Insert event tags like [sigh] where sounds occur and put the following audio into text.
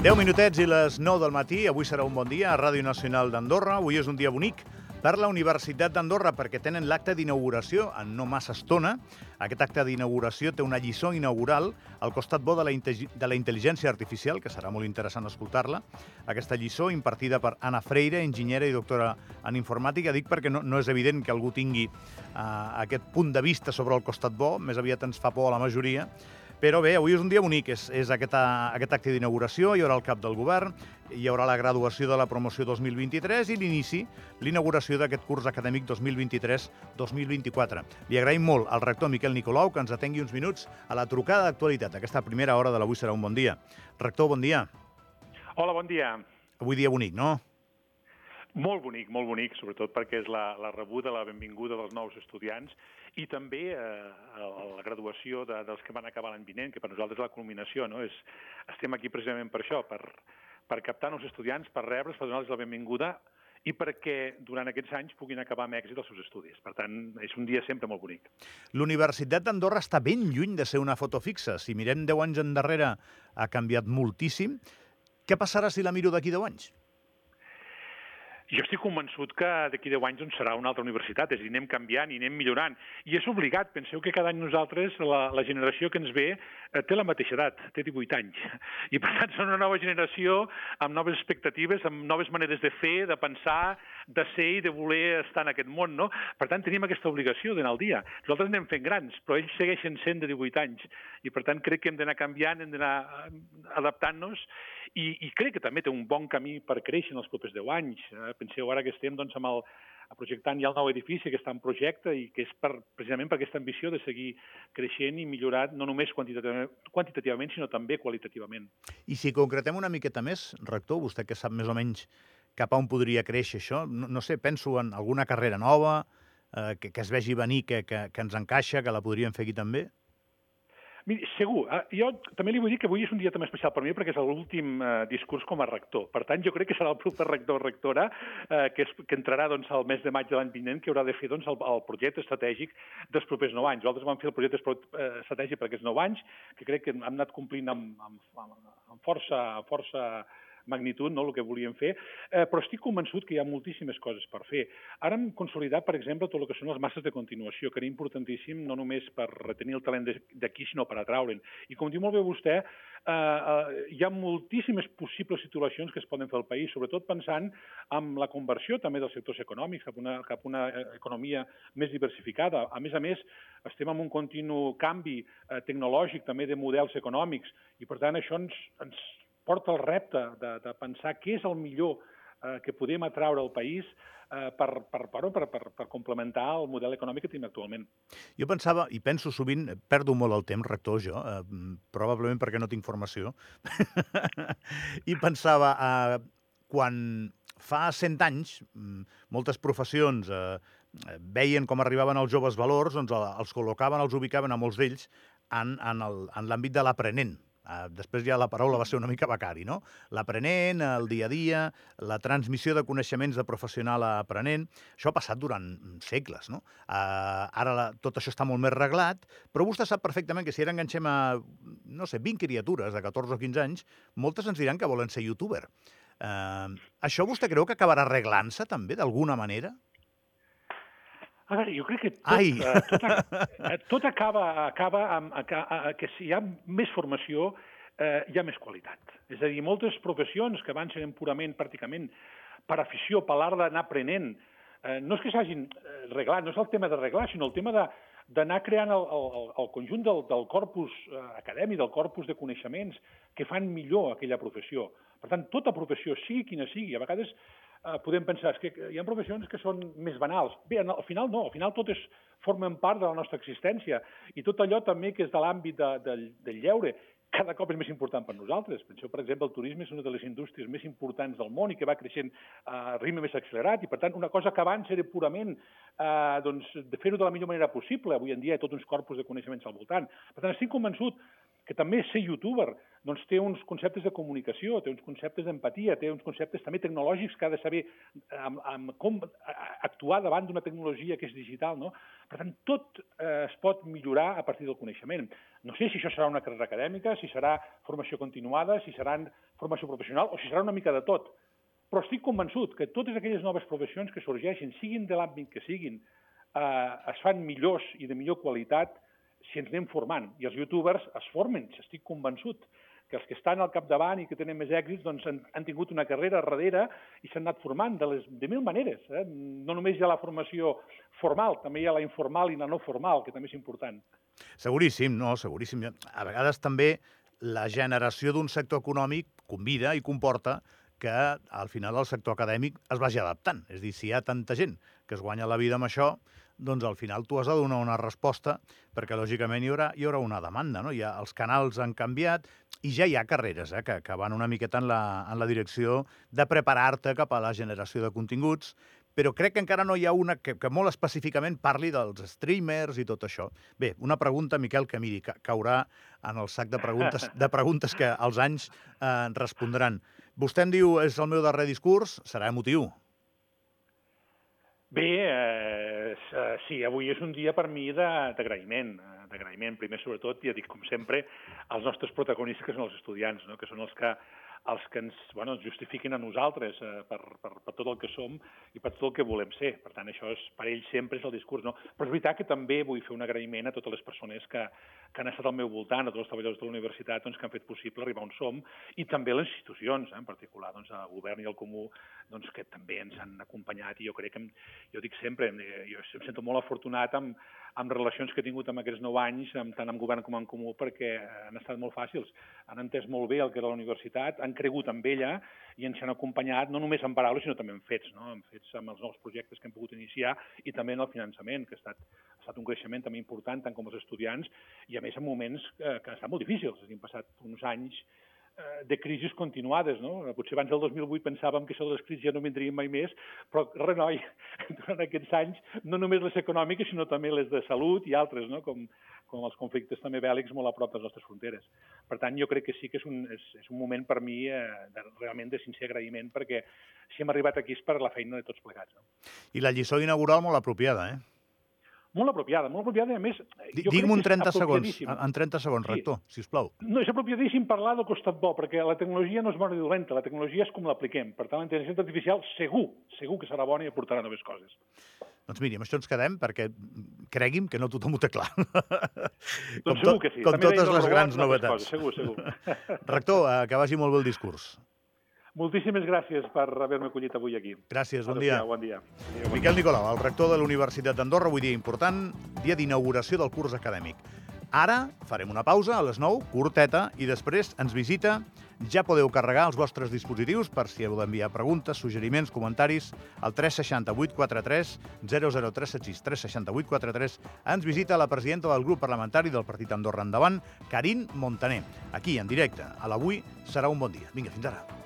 10 minutets i les 9 del matí. Avui serà un bon dia a Ràdio Nacional d'Andorra. Avui és un dia bonic per la Universitat d'Andorra perquè tenen l'acte d'inauguració en no massa estona. Aquest acte d'inauguració té una lliçó inaugural al costat bo de la, de la intel·ligència artificial, que serà molt interessant escoltar-la. Aquesta lliçó impartida per Anna Freire, enginyera i doctora en informàtica. Dic perquè no, no és evident que algú tingui uh, aquest punt de vista sobre el costat bo, més aviat ens fa por a la majoria, però bé, avui és un dia bonic, és, és aquest, aquest acte d'inauguració, hi haurà el cap del govern, hi haurà la graduació de la promoció 2023 i l'inici, l'inauguració d'aquest curs acadèmic 2023-2024. Li agraïm molt al rector Miquel Nicolau que ens atengui uns minuts a la trucada d'actualitat. Aquesta primera hora de l'avui serà un bon dia. Rector, bon dia. Hola, bon dia. Avui dia bonic, no? Molt bonic, molt bonic, sobretot perquè és la, la rebuda, la benvinguda dels nous estudiants i també eh, la graduació de, dels que van acabar l'any vinent, que per nosaltres és la culminació, no? És, estem aquí precisament per això, per, per captar nous estudiants, per rebre'ls, per donar-los la benvinguda i perquè durant aquests anys puguin acabar amb èxit els seus estudis. Per tant, és un dia sempre molt bonic. L'Universitat d'Andorra està ben lluny de ser una foto fixa. Si mirem 10 anys endarrere, ha canviat moltíssim. Què passarà si la miro d'aquí 10 anys? Jo estic convençut que d'aquí 10 anys doncs, serà una altra universitat, és a dir, anem canviant i anem millorant. I és obligat, penseu que cada any nosaltres, la, la generació que ens ve, eh, té la mateixa edat, té 18 anys. I per tant són una nova generació amb noves expectatives, amb noves maneres de fer, de pensar, de ser i de voler estar en aquest món, no? Per tant, tenim aquesta obligació d'anar al dia. Nosaltres anem fent grans, però ells segueixen sent de 18 anys. I per tant crec que hem d'anar canviant, hem d'anar eh, adaptant-nos i, i crec que també té un bon camí per créixer en els propers 10 anys. Eh? Penseu ara que estem doncs, amb el, projectant ja el nou edifici que està en projecte i que és per, precisament per aquesta ambició de seguir creixent i millorar no només quantitativament, quantitativament sinó també qualitativament. I si concretem una miqueta més, rector, vostè que sap més o menys cap a on podria créixer això, no, no sé, penso en alguna carrera nova, eh, que, que es vegi venir, que, que, que ens encaixa, que la podríem fer aquí també? Miri, segur. Eh, jo també li vull dir que avui és un dia també especial per mi perquè és l'últim eh, discurs com a rector. Per tant, jo crec que serà el proper rector o rectora eh, que, és, que entrarà doncs, al mes de maig de l'any vinent que haurà de fer doncs, el, el projecte estratègic dels propers nou anys. Nosaltres vam fer el projecte eh, estratègic per aquests nou anys, que crec que hem anat complint amb, amb, amb força, força magnitud, no, el que volíem fer, eh, però estic convençut que hi ha moltíssimes coses per fer. Ara hem consolidat, per exemple, tot el que són les masses de continuació, que era importantíssim no només per retenir el talent d'aquí, sinó per atraure'n. I com diu molt bé vostè, eh, eh, hi ha moltíssimes possibles situacions que es poden fer al país, sobretot pensant en la conversió també dels sectors econòmics cap a una, cap una eh, economia més diversificada. A més a més, estem en un continu canvi eh, tecnològic també de models econòmics i, per tant, això ens, ens porta el repte de, de pensar què és el millor eh, que podem atraure al país eh, per, per, per, per, per, per complementar el model econòmic que tenim actualment. Jo pensava, i penso sovint, perdo molt el temps, rector, jo, eh, probablement perquè no tinc formació, [laughs] i pensava, eh, quan fa 100 anys mm, moltes professions eh, veien com arribaven els joves valors, doncs els col·locaven, els ubicaven a molts d'ells en, en l'àmbit de l'aprenent, Uh, després ja la paraula va ser una mica becari, no? L'aprenent, el dia a dia, la transmissió de coneixements de professional a aprenent, això ha passat durant segles, no? Uh, ara la, tot això està molt més reglat, però vostè sap perfectament que si ara enganxem a, no sé, 20 criatures de 14 o 15 anys, moltes ens diran que volen ser youtuber. Uh, això vostè creu que acabarà arreglant-se també, d'alguna manera? A veure, jo crec que tot, Ai. eh, tot, eh, tot acaba, acaba amb, a, a, a, que si hi ha més formació, eh, hi ha més qualitat. És a dir, moltes professions que van sent purament, pràcticament, per afició, per l'art d'anar aprenent, eh, no és que s'hagin eh, reglat, no és el tema d'arreglar, sinó el tema de d'anar creant el, el, el conjunt del, del corpus eh, acadèmic, del corpus de coneixements que fan millor aquella professió. Per tant, tota professió, sigui quina sigui, a vegades eh, podem pensar que hi ha professions que són més banals. Bé, al final no, al final totes formen part de la nostra existència i tot allò també que és de l'àmbit de, de, del lleure, cada cop és més important per nosaltres. Penseu, per exemple, el turisme és una de les indústries més importants del món i que va creixent a ritme més accelerat i, per tant, una cosa que abans era purament eh, doncs, de fer-ho de la millor manera possible. Avui en dia hi ha tots uns corpus de coneixements al voltant. Per tant, estic convençut que també ser youtuber doncs té uns conceptes de comunicació, té uns conceptes d'empatia, té uns conceptes també tecnològics que ha de saber amb, amb com actuar davant d'una tecnologia que és digital. No? Per tant, tot eh, es pot millorar a partir del coneixement. No sé si això serà una carrera acadèmica, si serà formació continuada, si serà formació professional o si serà una mica de tot. Però estic convençut que totes aquelles noves professions que sorgeixen, siguin de l'àmbit que siguin, eh, es fan millors i de millor qualitat si ens anem formant. I els youtubers es formen, estic convençut que els que estan al capdavant i que tenen més èxits doncs, han, han tingut una carrera darrere i s'han anat formant de, les, de mil maneres. Eh? No només hi ha la formació formal, també hi ha la informal i la no formal, que també és important. Seguríssim, no, seguríssim. A vegades també la generació d'un sector econòmic convida i comporta que al final el sector acadèmic es vagi adaptant. És dir, si hi ha tanta gent que es guanya la vida amb això, doncs al final tu has de donar una resposta perquè lògicament hi haurà, hi haurà una demanda. No? Ja, els canals han canviat i ja hi ha carreres eh, que, que van una miqueta en la, en la direcció de preparar-te cap a la generació de continguts, però crec que encara no hi ha una que, que molt específicament parli dels streamers i tot això. Bé, una pregunta, Miquel, que miri, que caurà en el sac de preguntes, de preguntes que els anys eh, respondran. Vostè em diu, és el meu darrer discurs, serà emotiu. Bé, eh, eh, sí, avui és un dia per mi d'agraïment, eh, d'agraïment. Primer, sobretot, ja dic, com sempre, als nostres protagonistes, que són els estudiants, no? que són els que els que ens, bueno, ens justifiquin a nosaltres eh, per, per, per tot el que som i per tot el que volem ser. Per tant, això és, per ells sempre és el discurs. No? Però és veritat que també vull fer un agraïment a totes les persones que, que han estat al meu voltant, a tots els treballadors de la universitat doncs, que han fet possible arribar on som, i també les institucions, eh, en particular doncs, el govern i el comú, doncs, que també ens han acompanyat, i jo crec que, jo dic sempre, jo em sento molt afortunat amb, amb relacions que he tingut amb aquests nou anys, amb, tant amb govern com amb comú, perquè han estat molt fàcils. Han entès molt bé el que era la universitat, han cregut en ella i ens han acompanyat no només en paraules, sinó també en fets, no? en fets amb els nous projectes que hem pogut iniciar i també en el finançament, que ha estat, ha estat un creixement també important, tant com els estudiants, i a més en moments eh, que han estat molt difícils. Hem passat uns anys Eh, de crisis continuades, no? Potser abans del 2008 pensàvem que això de les crisis ja no vindrien mai més, però renoi, [laughs] durant aquests anys, no només les econòmiques, sinó també les de salut i altres, no? com, com els conflictes també bèl·lics molt a prop de les nostres fronteres. Per tant, jo crec que sí que és un, és, és un moment per mi eh, de, realment de sincer agraïment, perquè si hem arribat aquí és per la feina de tots plegats. No? I la lliçó inaugural molt apropiada, eh? Molt apropiada, molt apropiada, a més... Digue'm un 30 segons, en 30 segons, sí. rector, si us plau. No, és apropiadíssim parlar del costat bo, perquè la tecnologia no és bona i dolenta, la tecnologia és com l'apliquem. Per tant, la intel·ligència artificial segur, segur que serà bona i aportarà noves coses. Doncs miri, amb això ens quedem, perquè cregui'm que no tothom ho té clar. doncs com segur que sí. Com També totes les grans novetats. Coses, segur, segur. [laughs] Rector, eh, que vagi molt bé el discurs. Moltíssimes gràcies per haver-me acollit avui aquí. Gràcies, bon dia. Bon dia. Adéu, Miquel Nicolau, el rector de la Universitat d'Andorra, avui dia important, dia d'inauguració del curs acadèmic. Ara farem una pausa a les 9, curteta, i després ens visita. Ja podeu carregar els vostres dispositius per si heu d'enviar preguntes, suggeriments, comentaris al 368 43 00376 368 43. Ens visita la presidenta del grup parlamentari del Partit Andorra Endavant, Carín Montaner. Aquí, en directe, a l'Avui serà un bon dia. Vinga, fins ara.